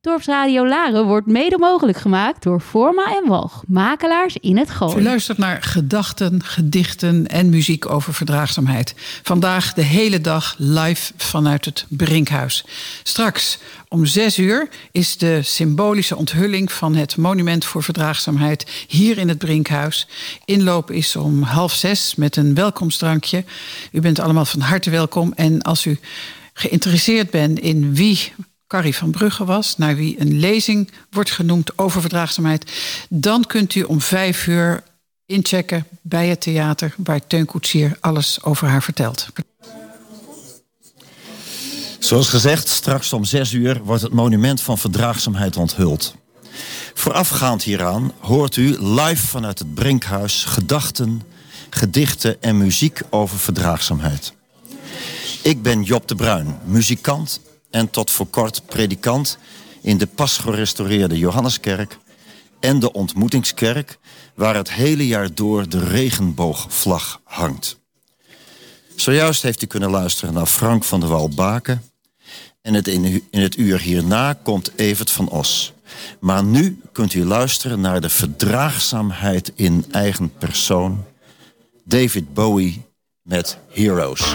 Dorpsradio Laren wordt mede mogelijk gemaakt door Forma en Walg, makelaars in het U Gooi. luistert naar gedachten, gedichten en muziek over verdraagzaamheid. Vandaag de hele dag live vanuit het Brinkhuis. Straks om zes uur is de symbolische onthulling van het Monument voor Verdraagzaamheid hier in het Brinkhuis. Inloop is om half zes met een welkomstdrankje. U bent allemaal van harte welkom. En als u geïnteresseerd bent in wie Carrie van Brugge was, naar wie een lezing wordt genoemd over verdraagzaamheid, dan kunt u om vijf uur inchecken bij het theater waar Teun Koetsier alles over haar vertelt. Zoals gezegd, straks om 6 uur wordt het monument van verdraagzaamheid onthuld. Voorafgaand hieraan hoort u live vanuit het Brinkhuis gedachten, gedichten en muziek over verdraagzaamheid. Ik ben Job de Bruin, muzikant en tot voor kort predikant in de pas gerestaureerde Johanneskerk en de ontmoetingskerk waar het hele jaar door de regenboogvlag hangt. Zojuist heeft u kunnen luisteren naar Frank van der Wal-Baken. En het in het uur hierna komt Evert van Os. Maar nu kunt u luisteren naar de verdraagzaamheid in eigen persoon. David Bowie met Heroes.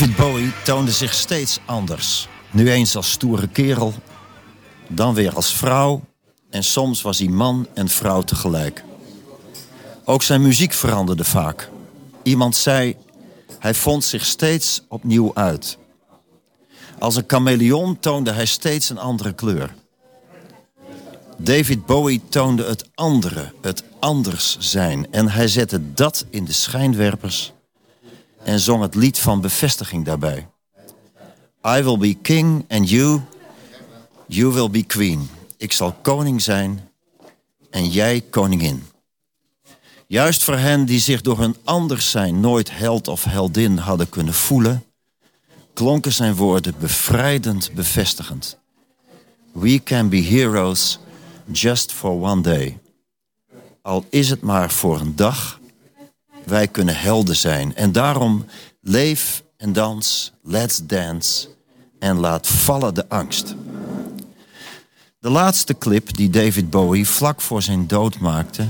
David Bowie toonde zich steeds anders. Nu eens als stoere kerel, dan weer als vrouw en soms was hij man en vrouw tegelijk. Ook zijn muziek veranderde vaak. Iemand zei: Hij vond zich steeds opnieuw uit. Als een chameleon toonde hij steeds een andere kleur. David Bowie toonde het andere, het anders zijn. En hij zette dat in de schijnwerpers en zong het lied van bevestiging daarbij. I will be king and you, you will be queen. Ik zal koning zijn en jij koningin. Juist voor hen die zich door hun anders zijn nooit held of heldin hadden kunnen voelen, klonken zijn woorden bevrijdend bevestigend. We can be heroes just for one day. Al is het maar voor een dag, wij kunnen helden zijn. En daarom leef en dans, let's dance en laat vallen de angst. De laatste clip die David Bowie vlak voor zijn dood maakte,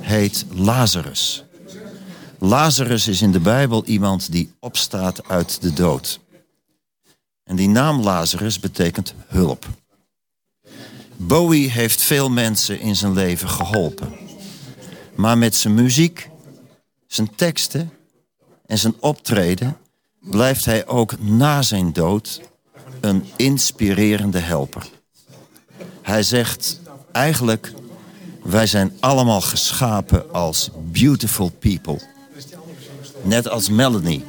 heet Lazarus. Lazarus is in de Bijbel iemand die opstaat uit de dood. En die naam Lazarus betekent hulp. Bowie heeft veel mensen in zijn leven geholpen. Maar met zijn muziek, zijn teksten en zijn optreden blijft hij ook na zijn dood een inspirerende helper. Hij zegt eigenlijk, wij zijn allemaal geschapen als beautiful people. Net als Melanie.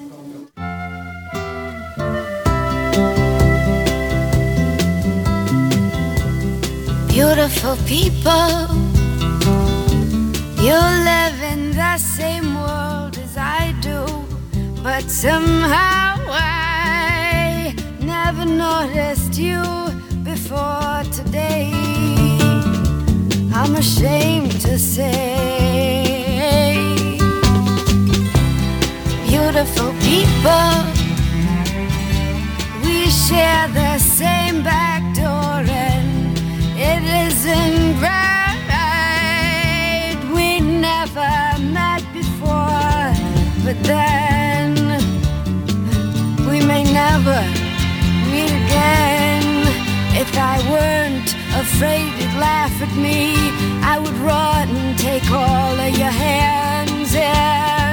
Beautiful people, you live in the same but somehow I never noticed you before today. I'm ashamed to say, beautiful people, we share the same back door and it isn't right. We never met before, but may never meet again. If I weren't afraid you'd laugh at me, I would run and take all of your hands and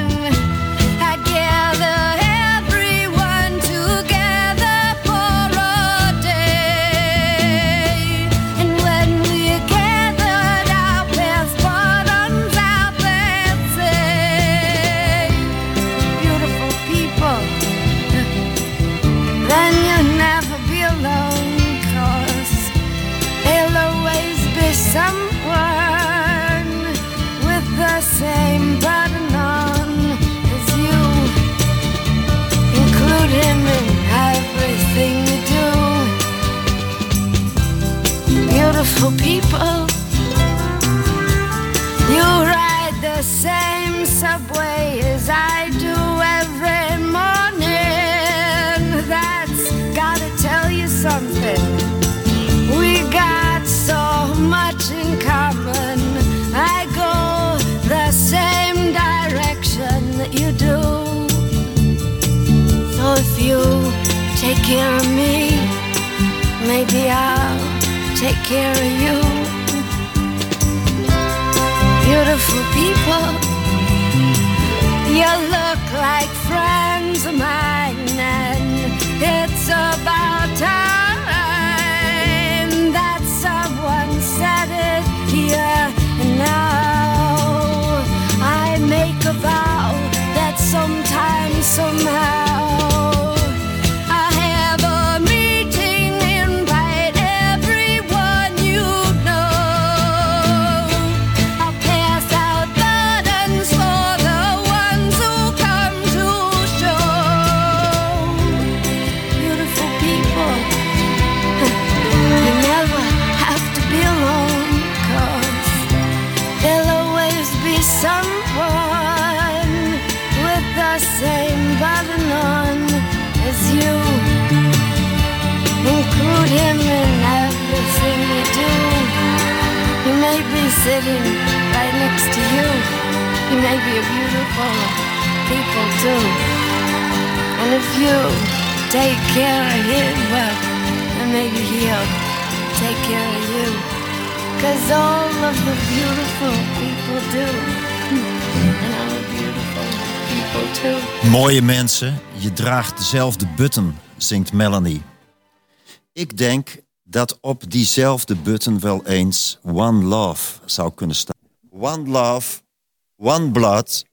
Beautiful people. You ride the same subway as I do every morning. That's gotta tell you something. We got so much in common. I go the same direction that you do. So if you take care of me, maybe I'll take care of you beautiful people. You look like friends too. And if you take care of him, well, then maybe he'll take care of you. Cause all of the beautiful people do. And I'm a beautiful people too. Mooie mensen, je draagt dezelfde button, zingt Melanie. Ik denk dat op diezelfde button wel eens One Love zou kunnen staan. One love, one blood,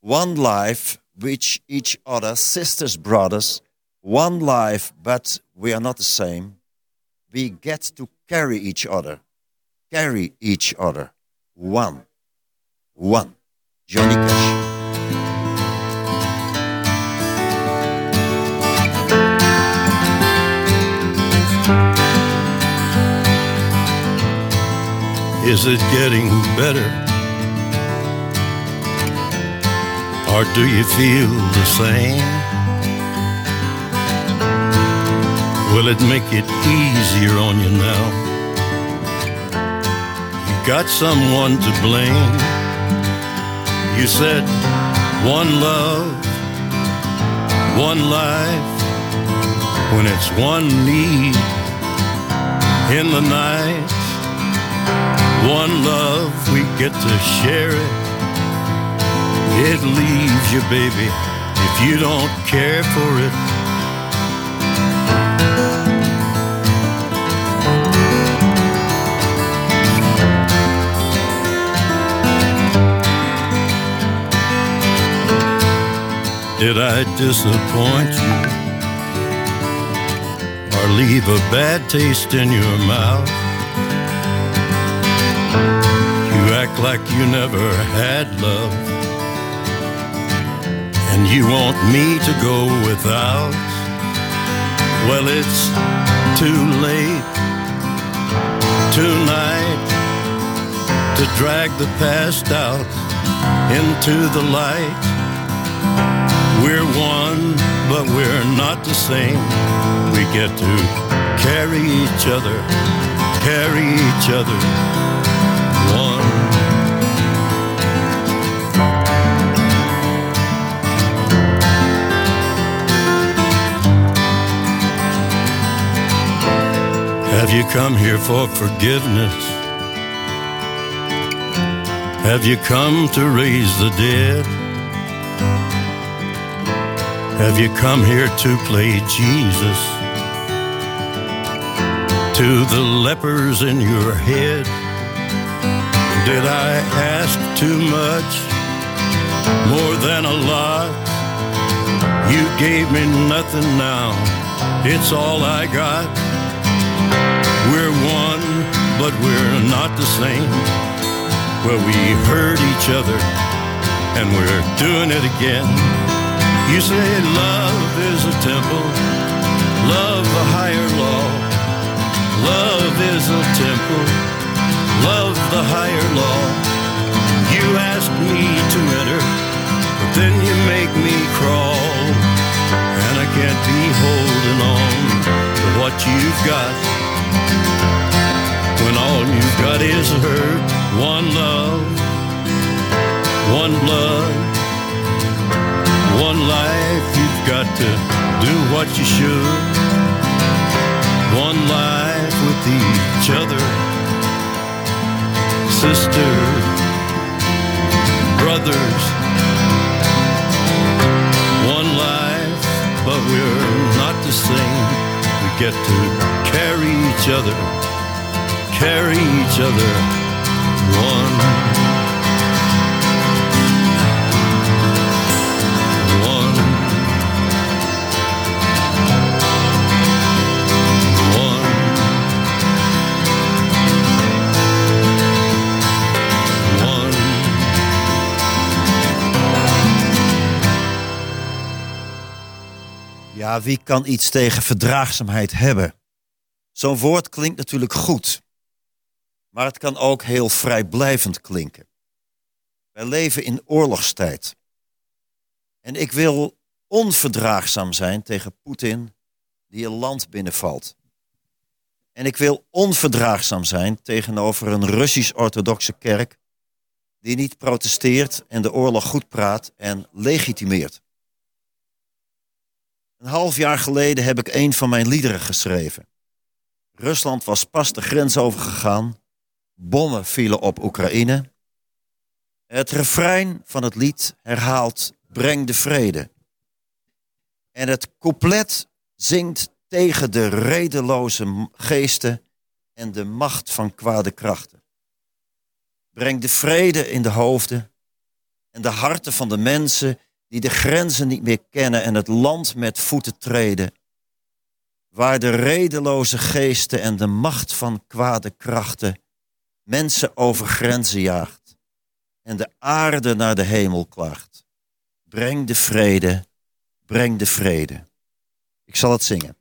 one life, which each other, sisters, brothers. One life, but we are not the same. We get to carry each other. Carry each other. One. One. Johnny Cash. Is it getting better? Or do you feel the same? Will it make it easier on you now? You got someone to blame. You said one love, one life, when it's one need in the night. One love, we get to share it. It leaves you, baby, if you don't care for it. Did I disappoint you? Or leave a bad taste in your mouth? You act like you never had love. And you want me to go without. Well, it's too late tonight to drag the past out into the light. We're one, but we're not the same. We get to carry each other, carry each other. Have you come here for forgiveness? Have you come to raise the dead? Have you come here to play Jesus? To the lepers in your head? Did I ask too much? More than a lot? You gave me nothing now. It's all I got. We're one, but we're not the same. Well, we hurt each other, and we're doing it again. You say love is a temple, love a higher law. Love is a temple, love the higher law. You ask me to enter, but then you make me crawl. And I can't be holding on to what you've got. You've is hurt, one love, one blood, one life, you've got to do what you should. One life with each other, sisters, brothers. One life, but we're not the same. We get to carry each other, carry each other. One. Ja, wie kan iets tegen verdraagzaamheid hebben? Zo'n woord klinkt natuurlijk goed. Maar het kan ook heel vrijblijvend klinken. Wij leven in oorlogstijd. En ik wil onverdraagzaam zijn tegen Poetin die een land binnenvalt. En ik wil onverdraagzaam zijn tegenover een Russisch-orthodoxe kerk die niet protesteert en de oorlog goed praat en legitimeert. Een half jaar geleden heb ik een van mijn liederen geschreven. Rusland was pas de grens overgegaan. Bommen vielen op Oekraïne. Het refrein van het lied herhaalt breng de vrede. En het couplet zingt tegen de redeloze geesten en de macht van kwade krachten. Breng de vrede in de hoofden en de harten van de mensen die de grenzen niet meer kennen en het land met voeten treden. Waar de redeloze geesten en de macht van kwade krachten mensen over grenzen jaagt en de aarde naar de hemel klaagt. Breng de vrede, breng de vrede. Ik zal het zingen.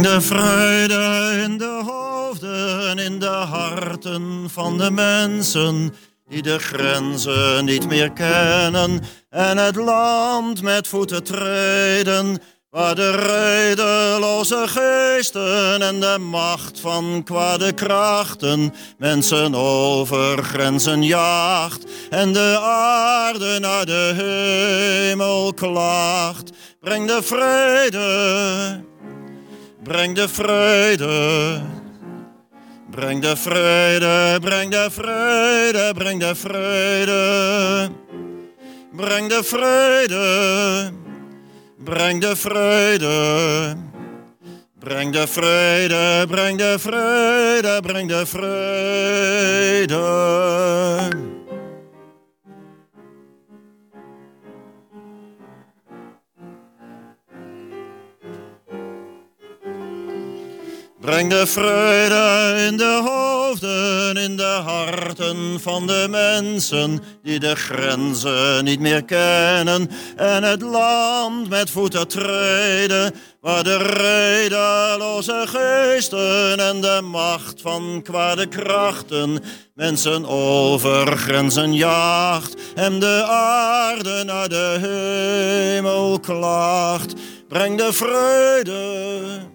Breng de vrede in de hoofden, in de harten van de mensen die de grenzen niet meer kennen en het land met voeten treden. Waar de redeloze geesten en de macht van kwade krachten mensen over grenzen jaagt en de aarde naar de hemel klaagt. Breng de vrede, Breng de vrede. Breng de vrede, breng de vrede, breng de vrede. Breng de vrede. Breng de vrede. Breng de vrede, breng de vrede, breng de vrede. Breng de vrede in de hoofden, in de harten van de mensen die de grenzen niet meer kennen en het land met voeten treden, waar de redeloze geesten en de macht van kwade krachten mensen over grenzen jaagt en de aarde naar de hemel klaagt. Breng de vrede.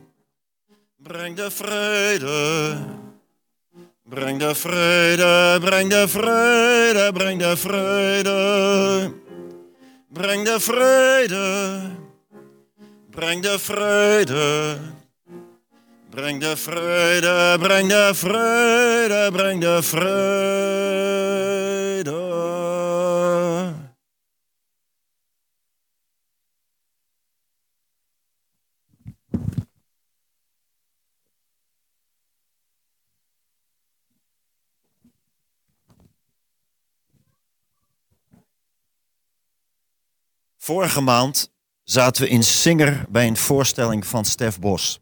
Breng de vrede. Breng de vrede, breng de vrede, breng de vrede. Breng de vrede. Breng de vrede. Breng de vrede, breng de vrede, breng de vrede. Vorige maand zaten we in Singer bij een voorstelling van Stef Bos.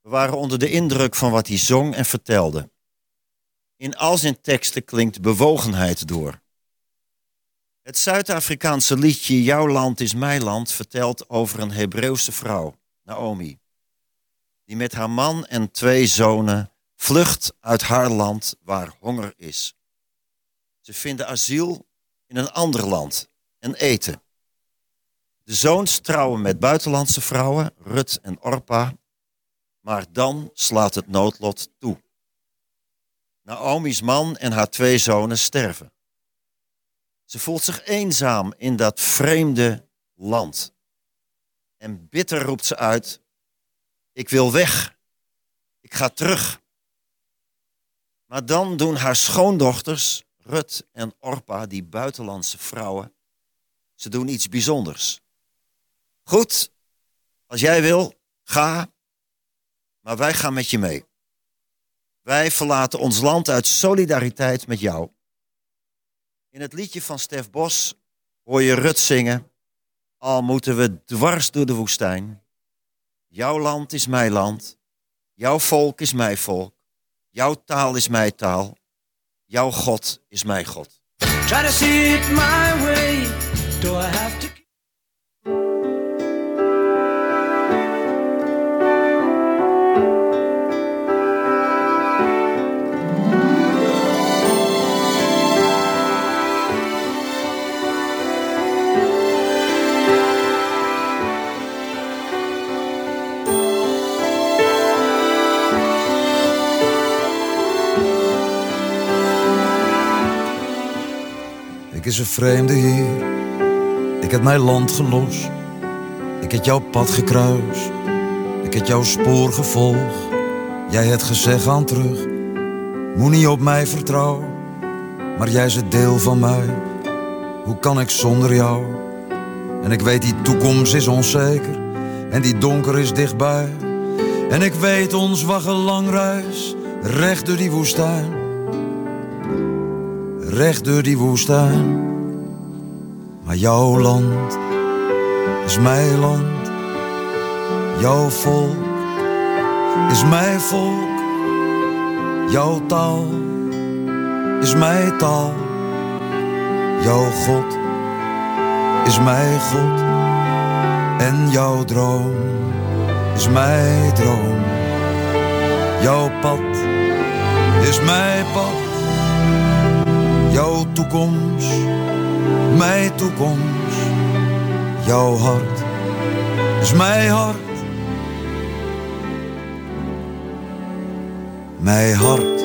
We waren onder de indruk van wat hij zong en vertelde. In al zijn teksten klinkt bewogenheid door. Het Zuid-Afrikaanse liedje Jouw land is mijn land vertelt over een Hebreeuwse vrouw, Naomi, die met haar man en twee zonen vlucht uit haar land waar honger is. Ze vinden asiel in een ander land en eten. De zoons trouwen met buitenlandse vrouwen, Rut en Orpa, maar dan slaat het noodlot toe. Naomi's man en haar twee zonen sterven. Ze voelt zich eenzaam in dat vreemde land. En bitter roept ze uit: Ik wil weg. Ik ga terug. Maar dan doen haar schoondochters, Rut en Orpa, die buitenlandse vrouwen, ze doen iets bijzonders. Goed, als jij wil, ga, maar wij gaan met je mee. Wij verlaten ons land uit solidariteit met jou. In het liedje van Stef Bos hoor je Rut zingen. Al moeten we dwars door de woestijn. Jouw land is mijn land. Jouw volk is mijn volk. Jouw taal is mijn taal. Jouw God is mijn God. To see my way. Ik is een vreemde hier. Ik heb mijn land gelost. Ik heb jouw pad gekruist. Ik heb jouw spoor gevolgd. Jij hebt gezegd aan terug. Moet niet op mij vertrouwen. Maar jij is het deel van mij. Hoe kan ik zonder jou? En ik weet die toekomst is onzeker. En die donker is dichtbij. En ik weet ons wacht een lang reis. Recht door die woestijn. Recht door die woestijn. Maar jouw land is mijn land. Jouw volk is mijn volk. Jouw taal is mijn taal. Jouw God is mijn God. En jouw droom is mijn droom. Jouw pad is mijn pad. Jouw toekomst, mijn toekomst. Jouw hart is mijn hart. Mijn hart.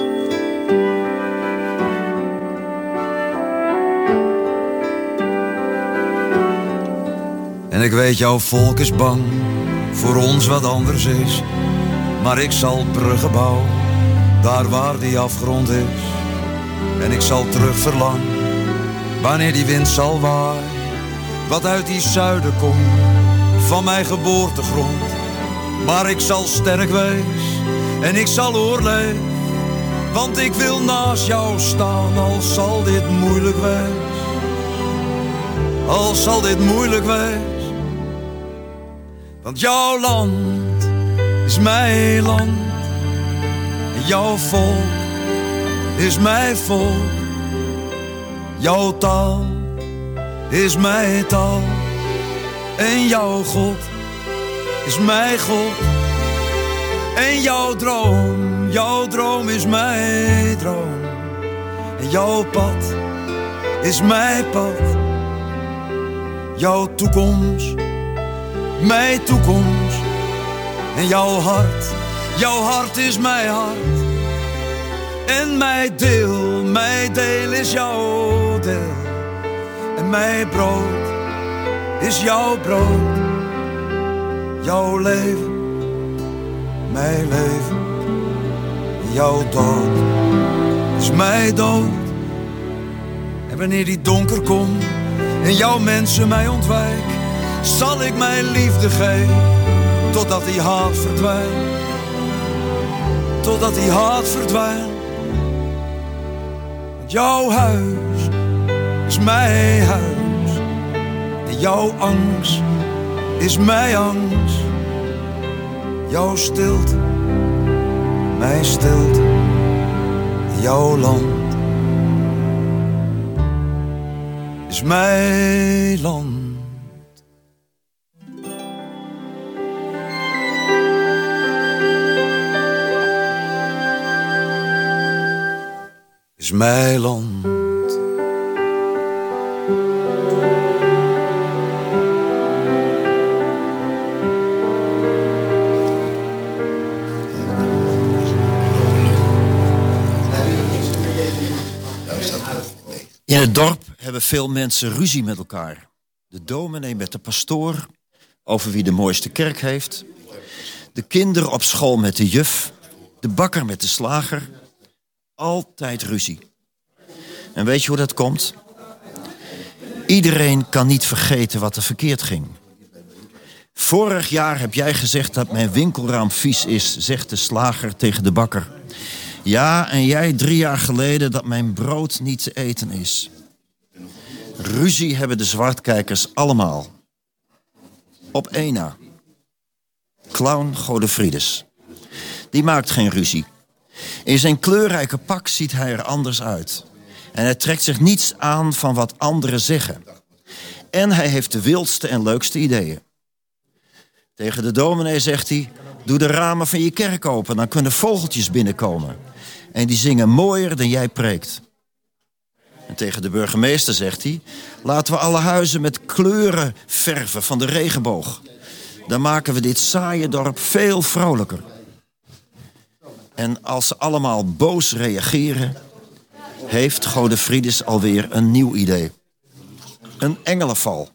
En ik weet, jouw volk is bang voor ons wat anders is. Maar ik zal bruggen bouwen, daar waar die afgrond is. En ik zal terug verlangen, wanneer die wind zal waaien. Wat uit die zuiden komt, van mijn geboortegrond. Maar ik zal sterk wees, en ik zal oorleven. Want ik wil naast jou staan, al zal dit moeilijk wees. Al zal dit moeilijk wees. Want jouw land is mijn land. En jouw volk is mijn volk. Jouw taal is mijn taal. En jouw God is mijn God. En jouw droom, jouw droom is mijn droom. En jouw pad is mijn pad. Jouw toekomst mijn toekomst. En jouw hart, jouw hart is mijn hart. En mijn deel, mijn deel is jouw deel. En mijn brood is jouw brood. Jouw leven, mijn leven. En jouw dood is mijn dood. En wanneer die donker komt en jouw mensen mij ontwijken zal ik mijn liefde geven totdat die haat verdwijnt. Totdat die haat verdwijnt. Jouw huis is mijn huis. Jouw angst is mijn angst. Jouw stilte, mijn stilte. Jouw land is mijn land. Is mijn land. In het dorp hebben veel mensen ruzie met elkaar. De dominee met de pastoor over wie de mooiste kerk heeft. De kinderen op school met de juf. De bakker met de slager altijd ruzie. En weet je hoe dat komt? Iedereen kan niet vergeten wat er verkeerd ging. Vorig jaar heb jij gezegd dat mijn winkelraam vies is, zegt de slager tegen de bakker. Ja, en jij drie jaar geleden dat mijn brood niet te eten is. Ruzie hebben de zwartkijkers allemaal. Op één na. Clown Godefrides. Die maakt geen ruzie. In zijn kleurrijke pak ziet hij er anders uit. En hij trekt zich niets aan van wat anderen zeggen. En hij heeft de wildste en leukste ideeën. Tegen de dominee zegt hij: Doe de ramen van je kerk open, dan kunnen vogeltjes binnenkomen. En die zingen mooier dan jij preekt. En tegen de burgemeester zegt hij: Laten we alle huizen met kleuren verven van de regenboog. Dan maken we dit saaie dorp veel vrolijker. En als ze allemaal boos reageren, heeft Godefriedis alweer een nieuw idee. Een engelenval.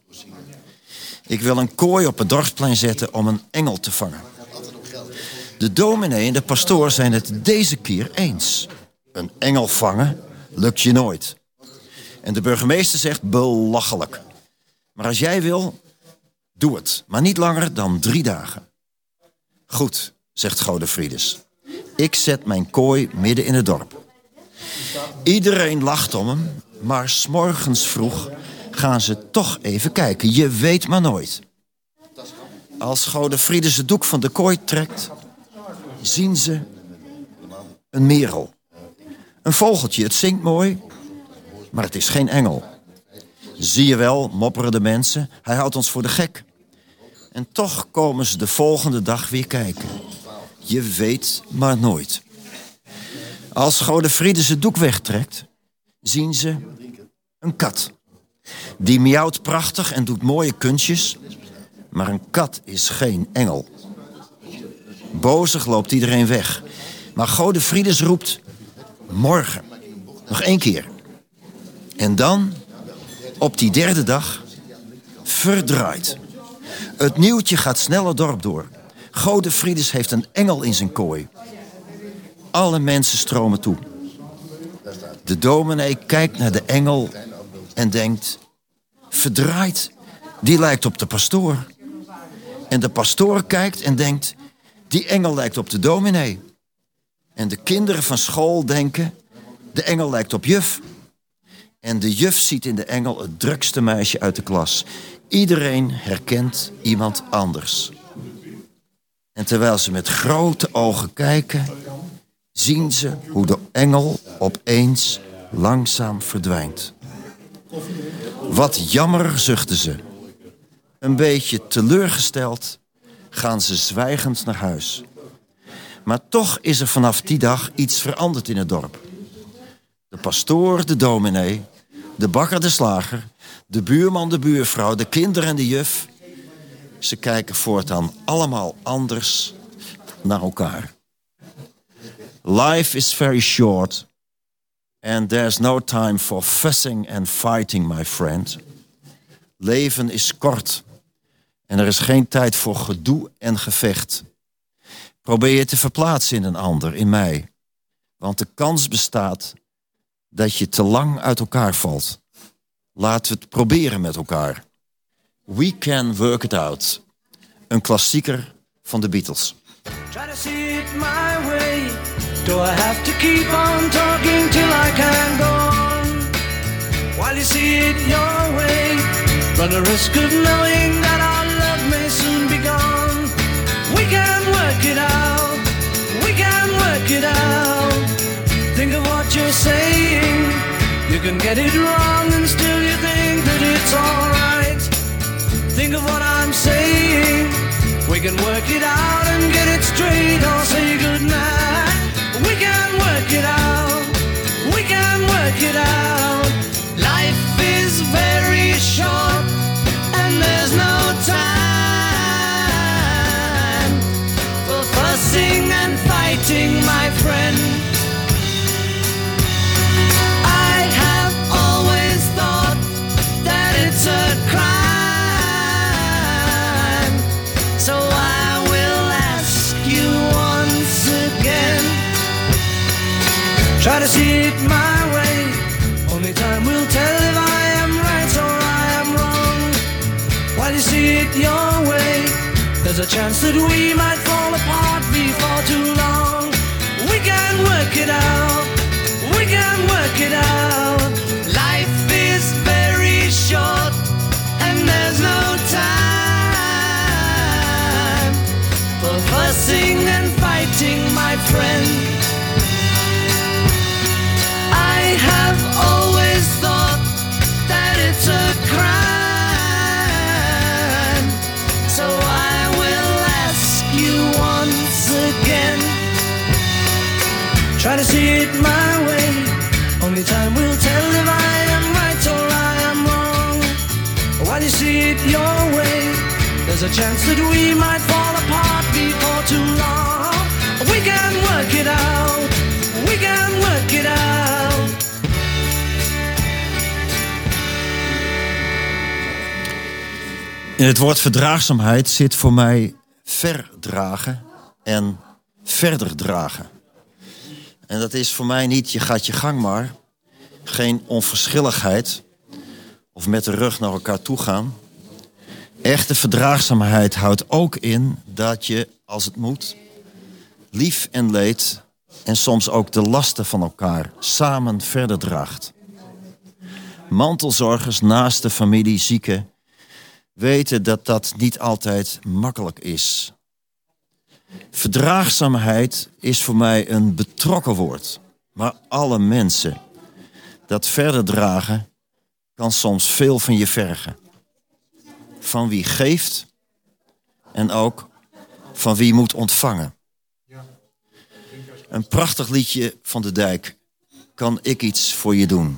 Ik wil een kooi op het dorpsplein zetten om een engel te vangen. De dominee en de pastoor zijn het deze keer eens. Een engel vangen lukt je nooit. En de burgemeester zegt belachelijk. Maar als jij wil, doe het. Maar niet langer dan drie dagen. Goed, zegt Godefriedes. Ik zet mijn kooi midden in het dorp. Iedereen lacht om hem, maar s'morgens vroeg gaan ze toch even kijken. Je weet maar nooit. Als Godefriedes het doek van de kooi trekt, zien ze een merel. Een vogeltje, het zingt mooi, maar het is geen engel. Zie je wel, mopperen de mensen, hij houdt ons voor de gek. En toch komen ze de volgende dag weer kijken. Je weet maar nooit. Als Godefriede zijn doek wegtrekt, zien ze een kat. Die miauwt prachtig en doet mooie kunstjes, maar een kat is geen engel. Bozig loopt iedereen weg. Maar Godefriedes roept, morgen, nog één keer. En dan, op die derde dag, verdraait. Het nieuwtje gaat snel het dorp door. Godefriedes heeft een engel in zijn kooi. Alle mensen stromen toe. De dominee kijkt naar de engel en denkt... verdraait, die lijkt op de pastoor. En de pastoor kijkt en denkt... die engel lijkt op de dominee. En de kinderen van school denken... de engel lijkt op juf. En de juf ziet in de engel het drukste meisje uit de klas. Iedereen herkent iemand anders. En terwijl ze met grote ogen kijken, zien ze hoe de engel opeens langzaam verdwijnt. Wat jammer, zuchten ze. Een beetje teleurgesteld gaan ze zwijgend naar huis. Maar toch is er vanaf die dag iets veranderd in het dorp. De pastoor, de dominee, de bakker, de slager, de buurman, de buurvrouw, de kinderen en de juf. Ze kijken voortaan allemaal anders naar elkaar. Life is very short and there's no time for fussing and fighting, my friend. Leven is kort en er is geen tijd voor gedoe en gevecht. Probeer je te verplaatsen in een ander, in mij. Want de kans bestaat dat je te lang uit elkaar valt. Laten we het proberen met elkaar. We Can Work It Out. Een klassieker van de Beatles. Do I have to keep on talking till I can go on? While you see it your way, run the risk of knowing that our love may soon be gone. We can work it out. We can work it out. Think of what you're saying. You can get it wrong and still you think that it's alright. Think of what I'm saying. We can work it out and get it straight or say goodnight. Work it out. We can work it out. Life is very short and there's no Try to see it my way. Only time will tell if I am right or I am wrong. While you see it your way, there's a chance that we might fall apart before too long. We can work it out. We can work it out. A chance that we might fall apart before too long. We can work it out. We can work it out. In het woord verdraagzaamheid zit voor mij verdragen en verder dragen. En dat is voor mij niet je gaat je gang maar, geen onverschilligheid of met de rug naar elkaar toe gaan. Echte verdraagzaamheid houdt ook in dat je, als het moet, lief en leed en soms ook de lasten van elkaar samen verder draagt. Mantelzorgers naast de familie, zieken, weten dat dat niet altijd makkelijk is. Verdraagzaamheid is voor mij een betrokken woord. Maar alle mensen dat verder dragen kan soms veel van je vergen. Van wie geeft en ook van wie moet ontvangen. Een prachtig liedje van de dijk. Kan ik iets voor je doen?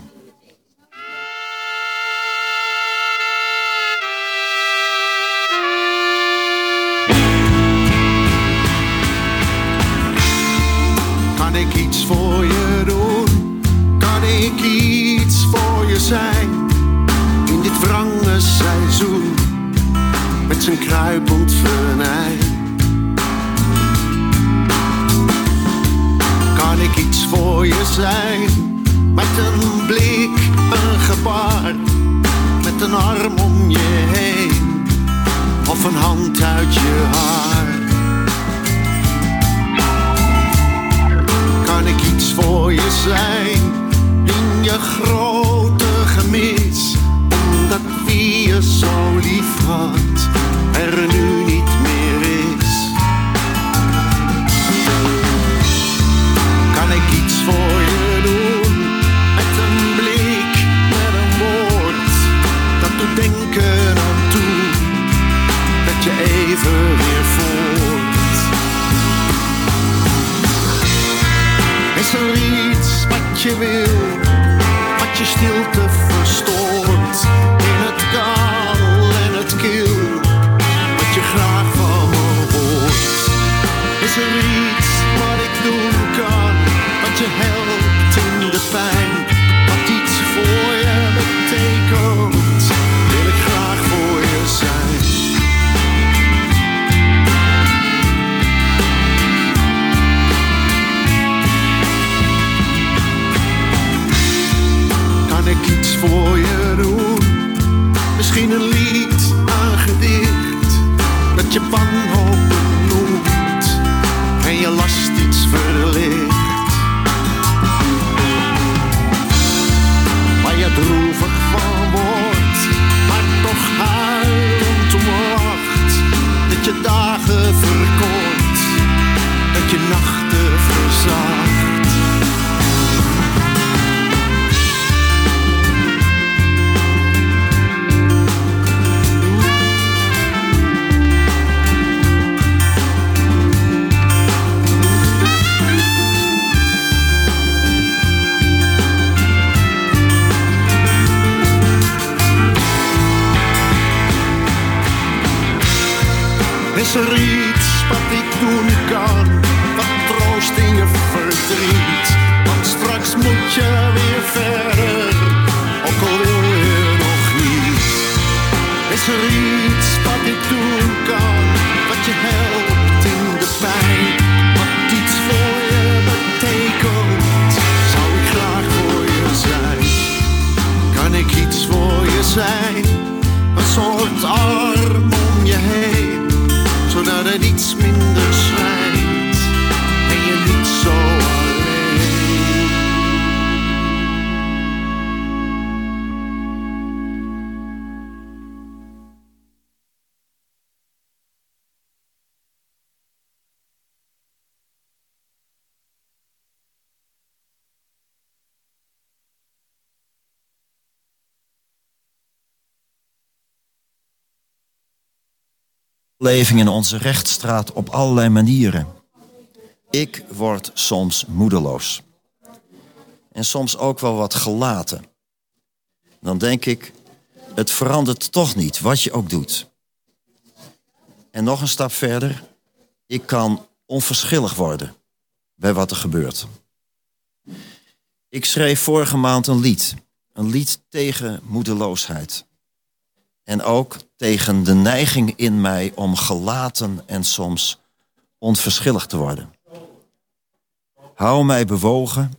Leving in onze rechtsstraat op allerlei manieren. Ik word soms moedeloos. En soms ook wel wat gelaten. Dan denk ik, het verandert toch niet, wat je ook doet. En nog een stap verder, ik kan onverschillig worden bij wat er gebeurt. Ik schreef vorige maand een lied. Een lied tegen moedeloosheid. En ook tegen de neiging in mij om gelaten en soms onverschillig te worden. Hou mij bewogen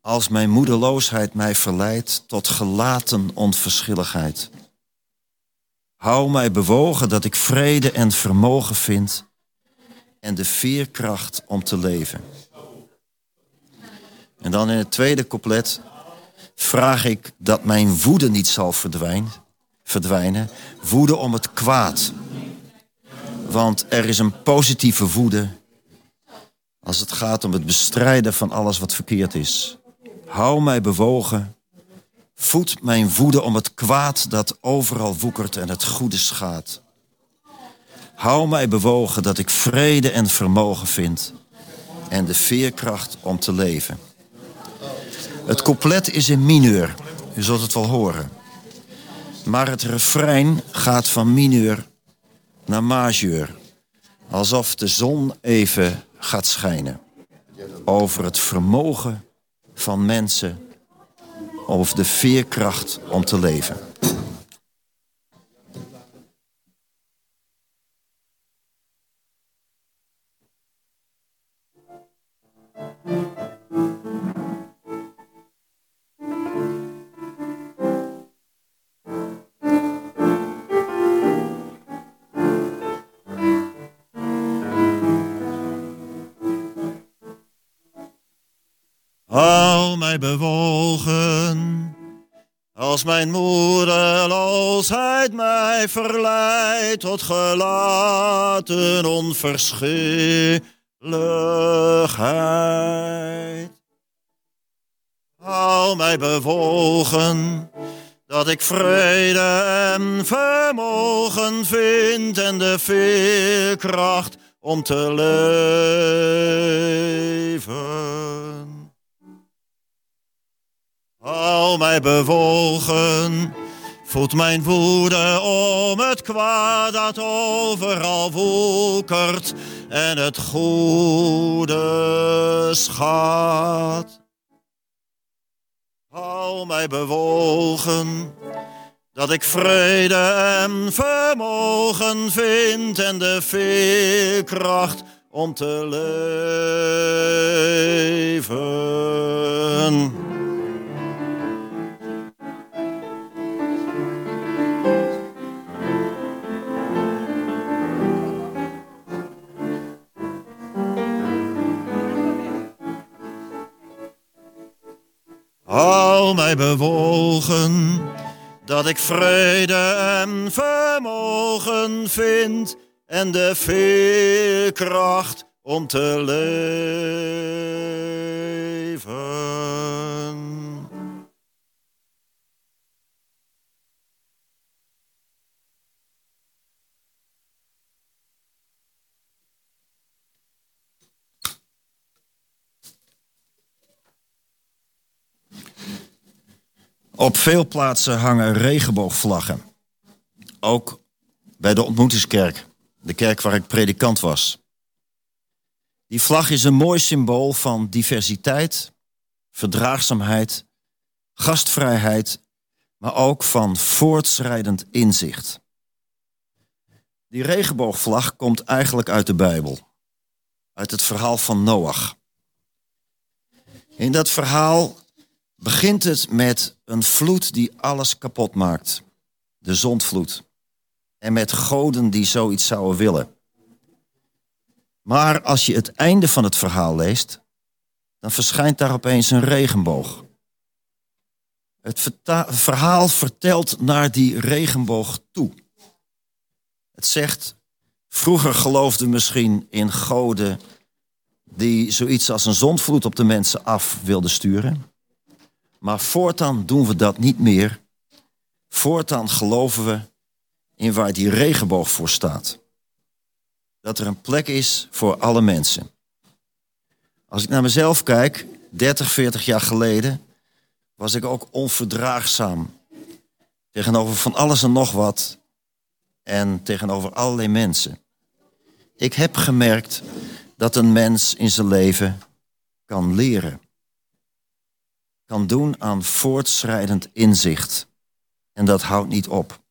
als mijn moedeloosheid mij verleidt tot gelaten onverschilligheid. Hou mij bewogen dat ik vrede en vermogen vind en de veerkracht om te leven. En dan in het tweede couplet vraag ik dat mijn woede niet zal verdwijnen, verdwijnen. Woede om het kwaad. Want er is een positieve woede als het gaat om het bestrijden van alles wat verkeerd is. Hou mij bewogen. Voed mijn woede om het kwaad dat overal woekert en het goede schaadt. Hou mij bewogen dat ik vrede en vermogen vind en de veerkracht om te leven. Het couplet is in mineur, u zult het wel horen. Maar het refrein gaat van mineur naar majeur. Alsof de zon even gaat schijnen. Over het vermogen van mensen. Over de veerkracht om te leven. Als mijn moedeloosheid mij verleidt tot gelaten onverschilligheid. Hou mij bewogen, dat ik vrede en vermogen vind en de veerkracht om te leven. Hou mij bewogen, voed mijn woede om het kwaad dat overal woekert en het goede schaadt. Hou mij bewogen, dat ik vrede en vermogen vind en de veerkracht om te leven. Hou mij bewogen, dat ik vrede en vermogen vind en de veerkracht om te leven. Op veel plaatsen hangen regenboogvlaggen. Ook bij de ontmoetingskerk, de kerk waar ik predikant was. Die vlag is een mooi symbool van diversiteit, verdraagzaamheid, gastvrijheid, maar ook van voortschrijdend inzicht. Die regenboogvlag komt eigenlijk uit de Bijbel, uit het verhaal van Noach. In dat verhaal begint het met een vloed die alles kapot maakt. De zondvloed. En met goden die zoiets zouden willen. Maar als je het einde van het verhaal leest, dan verschijnt daar opeens een regenboog. Het verhaal vertelt naar die regenboog toe. Het zegt, vroeger geloofden misschien in goden die zoiets als een zondvloed op de mensen af wilden sturen. Maar voortaan doen we dat niet meer. Voortaan geloven we in waar die regenboog voor staat. Dat er een plek is voor alle mensen. Als ik naar mezelf kijk, 30, 40 jaar geleden, was ik ook onverdraagzaam. Tegenover van alles en nog wat. En tegenover allerlei mensen. Ik heb gemerkt dat een mens in zijn leven kan leren kan doen aan voortschrijdend inzicht. En dat houdt niet op.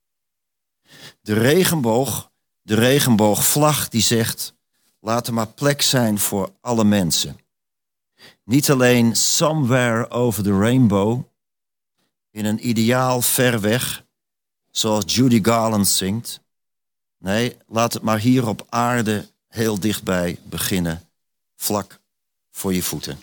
De regenboog, de regenboogvlag die zegt, laat er maar plek zijn voor alle mensen. Niet alleen somewhere over the rainbow, in een ideaal ver weg, zoals Judy Garland zingt. Nee, laat het maar hier op aarde heel dichtbij beginnen, vlak voor je voeten.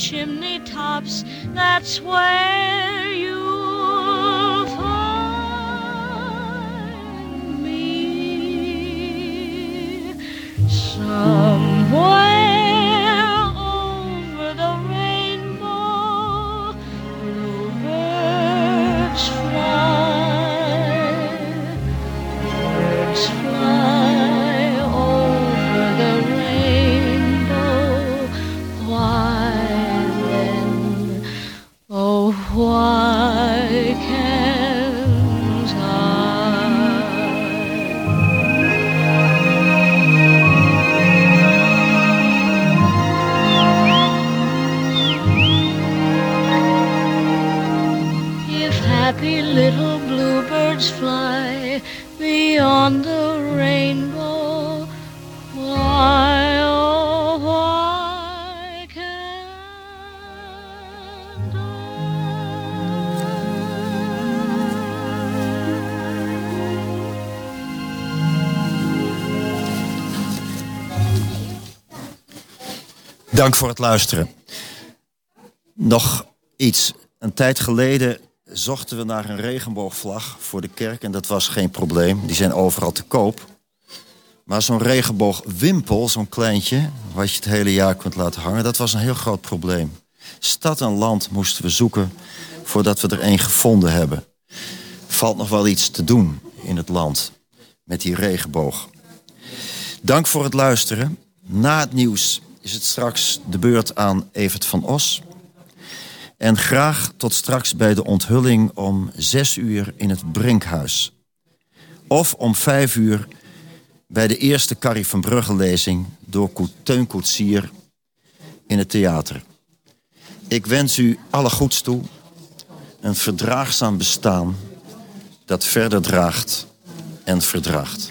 Chimney tops. That's where Dank voor het luisteren. Nog iets. Een tijd geleden zochten we naar een regenboogvlag voor de kerk en dat was geen probleem. Die zijn overal te koop. Maar zo'n regenboogwimpel, zo'n kleintje, wat je het hele jaar kunt laten hangen, dat was een heel groot probleem. Stad en land moesten we zoeken voordat we er één gevonden hebben. Valt nog wel iets te doen in het land met die regenboog. Dank voor het luisteren. Na het nieuws is het straks de beurt aan Evert van Os. En graag tot straks bij de onthulling om zes uur in het Brinkhuis. Of om vijf uur bij de eerste Carrie van Brugge lezing door Teun Koetsier in het theater. Ik wens u alle goeds toe. Een verdraagzaam bestaan dat verder draagt en verdraagt.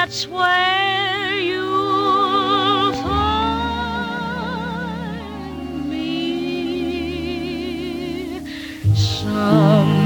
That's where you'll find me. Somewhere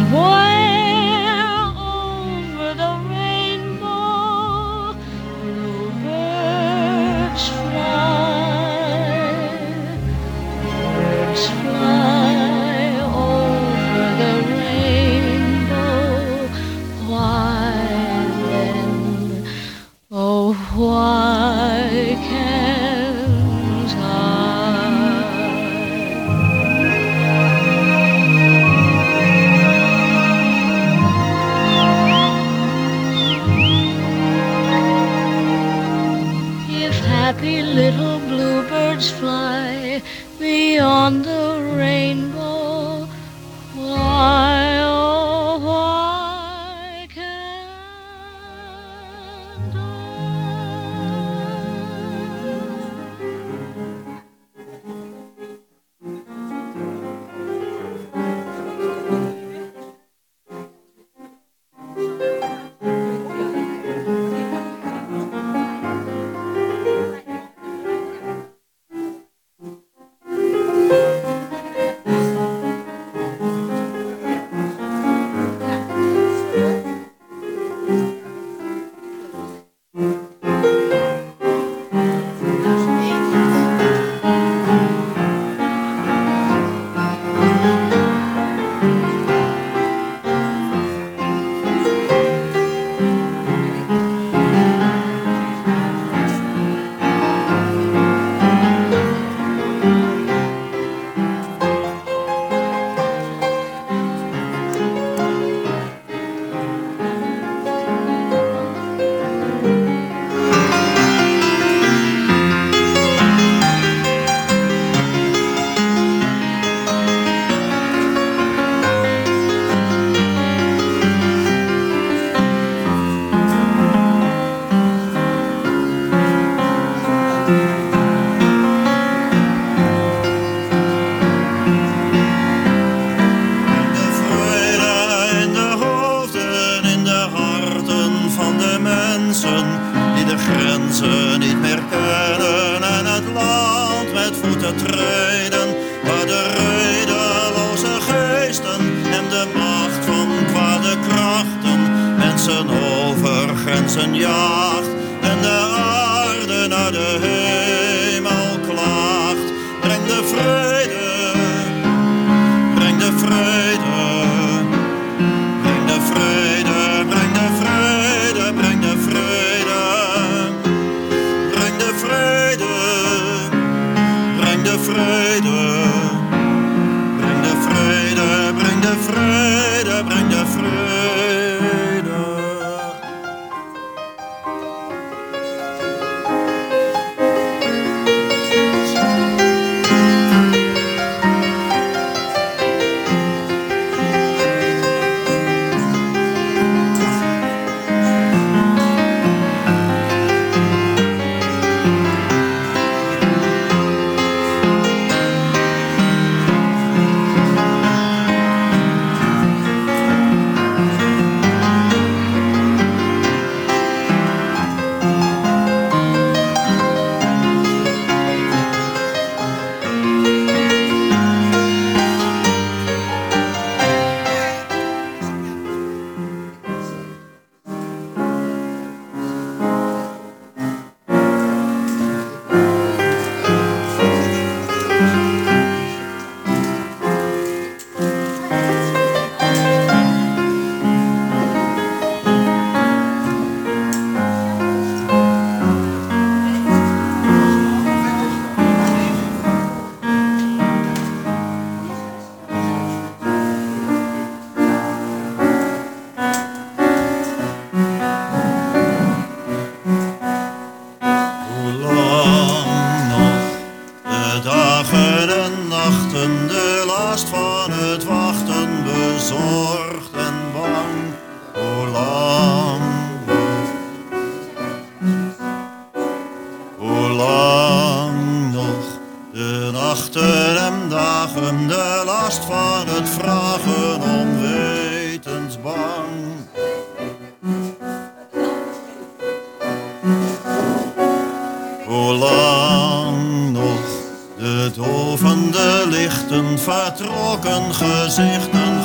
vertrokken gezichten,